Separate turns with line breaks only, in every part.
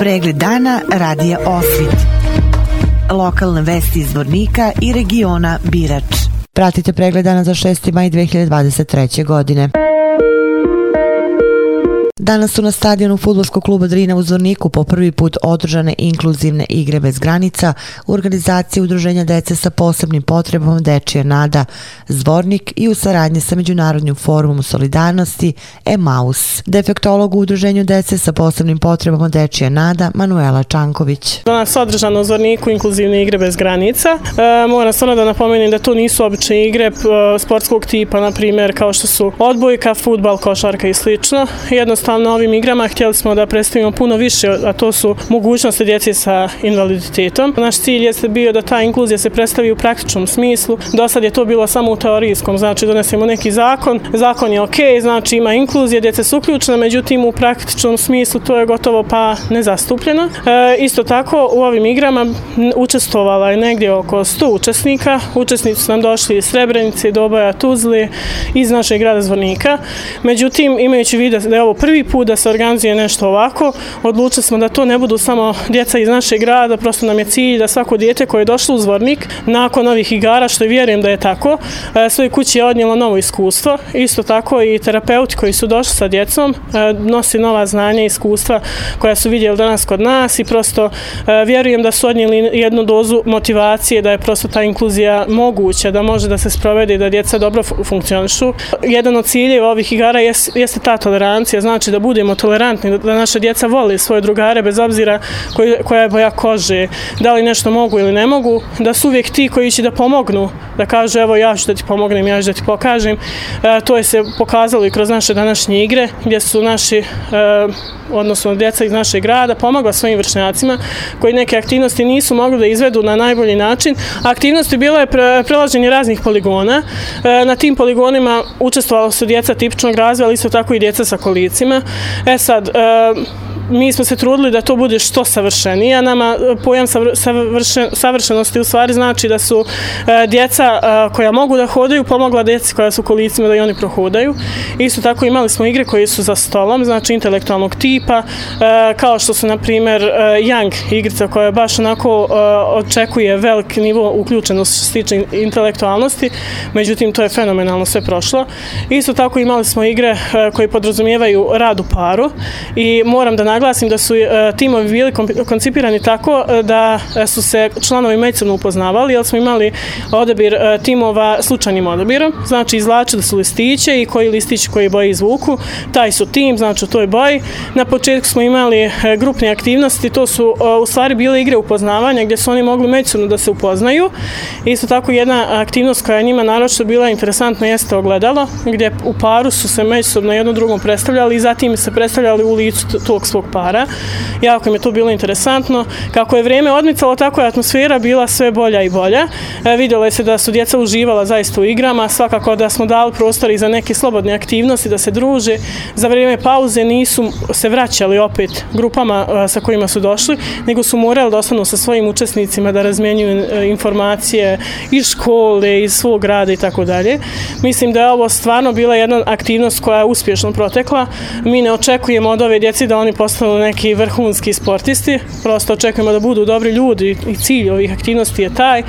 Pregled dana radija Osvit. Lokalne vesti iz Vornika i regiona Birač.
Pratite pregled dana za 6. maj 2023. godine. Danas su na stadionu futbolskog kluba Drina u Zvorniku po prvi put održane inkluzivne igre bez granica u organizaciji Udruženja dece sa posebnim potrebom Dečija Nada Zvornik i u saradnji sa Međunarodnim forumom solidarnosti EMAUS. Defektolog u Udruženju dece sa posebnim potrebama Dečija Nada Manuela Čanković.
Danas održano u Zvorniku inkluzivne igre bez granica. E, moram stvarno da napomenem da to nisu obične igre e, sportskog tipa, na primjer kao što su odbojka, futbal, košarka i slično. Jednostavno jednostavno ovim igrama htjeli smo da predstavimo puno više, a to su mogućnosti djece sa invaliditetom. Naš cilj je bio da ta inkluzija se predstavi u praktičnom smislu. Do sad je to bilo samo u teorijskom, znači donesemo neki zakon, zakon je ok, znači ima inkluzija, djeca su uključena, međutim u praktičnom smislu to je gotovo pa nezastupljeno. E, isto tako u ovim igrama učestvovala je negdje oko 100 učesnika. Učesnici su nam došli iz Srebrenice, Doboja, Tuzli, iz našeg grada Zvornika. Međutim, imajući vidio da je ovo prvi prvi put da se organizuje nešto ovako. Odlučili smo da to ne budu samo djeca iz našeg grada, prosto nam je cilj da svako dijete koje je došlo u Zvornik nakon ovih igara, što vjerujem da je tako, e, svoje kući je odnijelo novo iskustvo. Isto tako i terapeuti koji su došli sa djecom e, nosi nova znanja i iskustva koja su vidjeli danas kod nas i prosto e, vjerujem da su odnijeli jednu dozu motivacije da je prosto ta inkluzija moguća, da može da se sprovede i da djeca dobro funkcionišu. Jedan od ciljeva ovih igara jeste ta tolerancija, znači znači da budemo tolerantni, da naša djeca vole svoje drugare bez obzira koja je boja kože, da li nešto mogu ili ne mogu, da su uvijek ti koji će da pomognu, da kažu evo ja ću da ti pomognem, ja ću da ti pokažem. E, to je se pokazalo i kroz naše današnje igre gdje su naši e, odnosno djeca iz našeg grada, pomogla svojim vršnjacima koji neke aktivnosti nisu mogli da izvedu na najbolji način. Aktivnosti bilo je pre, prelaženje raznih poligona. E, na tim poligonima učestvovalo su djeca tipičnog razvoja, ali isto tako i djeca sa kolicima. E sad, e, mi smo se trudili da to bude što savršenije. Nama e, pojam savršen, savršenosti u stvari znači da su e, djeca e, koja mogu da hodaju pomogla djeci koja su kolicima da i oni prohodaju. Isto tako imali smo igre koje su za stolom, znači intelektualnog tipa, e, kao što su na primjer e, Young igrica koja baš onako očekuje velik nivo uključenosti što se tiče intelektualnosti, međutim to je fenomenalno sve prošlo. Isto tako imali smo igre koje podrazumijevaju rad u paru i moram da naglasim da su e, timovi bili koncipirani tako e, da e, su se članovi međusobno upoznavali, jer smo imali odabir e, timova slučajnim odabirom, znači izlačili su listiće i koji listić koji boje izvuku, taj su tim, znači u toj boji. Na početku smo imali e, grupne aktivnosti, to su u stvari bile igre upoznavanja gdje su oni mogli međusobno da se upoznaju. Isto tako jedna aktivnost koja je njima naročito bila interesantna jeste ogledalo, gdje u paru su se međusobno jedno drugom predstavljali i zatim se predstavljali u licu tog svog para. Jako mi je to bilo interesantno. Kako je vrijeme odmicalo, tako je atmosfera bila sve bolja i bolja. E, vidjelo je se da su djeca uživala zaista u igrama, svakako da smo dali prostor i za neke slobodne aktivnosti, da se druže. Za vrijeme pauze nisu se vraćali opet grupama a, sa kojima su došli, nego su morali da ostanu sa svojim učesnicima da razmjenjuju e, informacije iz škole, iz svog rada i tako dalje. Mislim da je ovo stvarno bila jedna aktivnost koja je uspješno protekla. Mi ne očekujemo od ove djeci da oni postanu postanu neki vrhunski sportisti. Prosto očekujemo da budu dobri ljudi i cilj ovih aktivnosti je taj.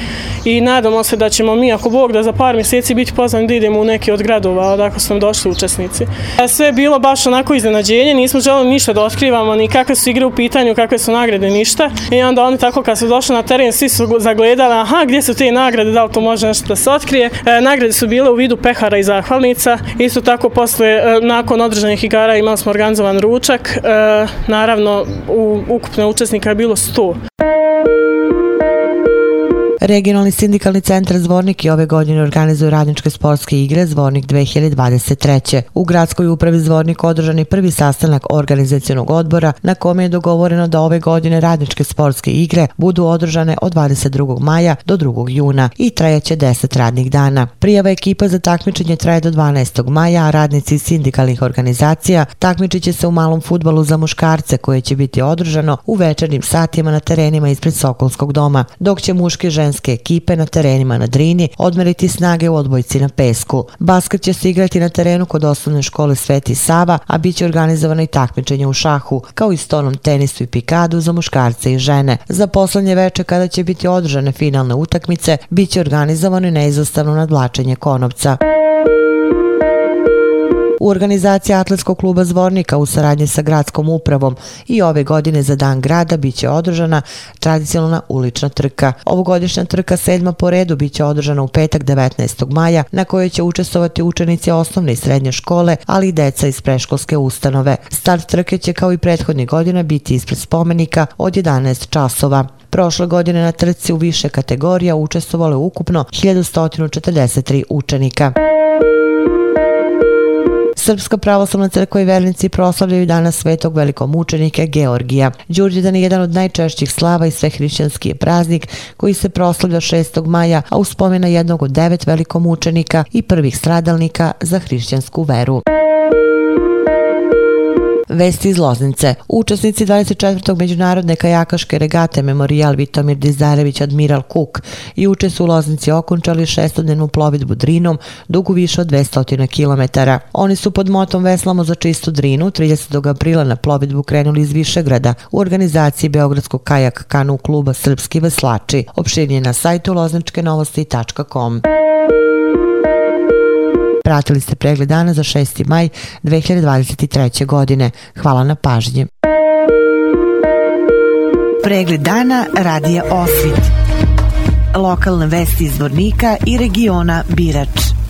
I nadamo se da ćemo mi, ako Bog, da za par mjeseci biti pozvani da idemo u neki od gradova odako su nam došli učesnici. Sve je bilo baš onako iznenađenje, nismo želeli ništa da otkrivamo, ni kakve su igre u pitanju, kakve su nagrade, ništa. I onda oni tako kad su došli na teren, svi su zagledali, aha, gdje su te nagrade, da li to može nešto da se otkrije. E, nagrade su bile u vidu pehara i zahvalnica. Isto tako, posle, e, nakon održanih igara imali smo organizovan ručak. E, naravno u ukupno učesnika je bilo 100.
Regionalni sindikalni centar Zvornik i ove godine organizuje radničke sportske igre Zvornik 2023. U gradskoj upravi Zvornik održan je prvi sastanak organizacijonog odbora na kome je dogovoreno da ove godine radničke sportske igre budu održane od 22. maja do 2. juna i trajeće 10 radnih dana. Prijava ekipa za takmičenje traje do 12. maja, a radnici sindikalnih organizacija takmičit će se u malom futbalu za muškarce koje će biti održano u večernim satima na terenima ispred Sokolskog doma, dok će muški žen ženske ekipe na terenima na Drini odmeriti snage u odbojci na pesku. Basket će se igrati na terenu kod osnovne škole Sveti Sava, a bit će organizovano i takmičenje u šahu, kao i stonom tenisu i pikadu za muškarce i žene. Za poslednje veče kada će biti održane finalne utakmice, bit će organizovano i neizostavno nadlačenje konopca. U organizaciji Atletskog kluba Zvornika u saradnji sa gradskom upravom i ove godine za dan grada biće održana tradicionalna ulična trka. Ovogodišnja trka sedma po redu biće održana u petak 19. maja na kojoj će učestovati učenici osnovne i srednje škole, ali i deca iz preškolske ustanove. Start trke će kao i prethodnih godina biti ispred spomenika od 11 časova. Prošle godine na trci u više kategorija učestvovalo je ukupno 1143 učenika. Srpska pravoslavna crkva i vernici proslavljaju danas svetog velikog mučenika Georgija. Đurđedan je jedan od najčešćih slava i svehrišćanski je praznik koji se proslavlja 6. maja, a uspomena jednog od devet velikomučenika i prvih stradalnika za hrišćansku veru. Vesti iz Loznice. Učesnici 24. međunarodne kajakaške regate Memorial Vitomir Dizarević Admiral Cook i uče su u Loznici okončali šestodnevnu plovidbu Drinom dugu više od 200 km. Oni su pod motom Veslamo za čistu Drinu 30. aprila na plovidbu krenuli iz Višegrada u organizaciji Beogradskog kajak kanu kluba Srpski veslači. Opširnije na sajtu lozničkenovosti.com. Pratili ste pregled dana za 6. maj 2023. godine. Hvala na pažnji.
Pregled dana radija Osvit. Lokalne vesti iz Vornika i regiona Birač.